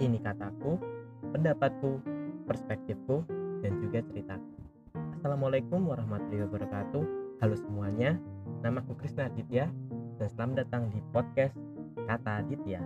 Ini kataku, pendapatku, perspektifku, dan juga ceritaku. Assalamualaikum warahmatullahi wabarakatuh. Halo semuanya, namaku Krisna Aditya dan selamat datang di podcast Kata Aditya.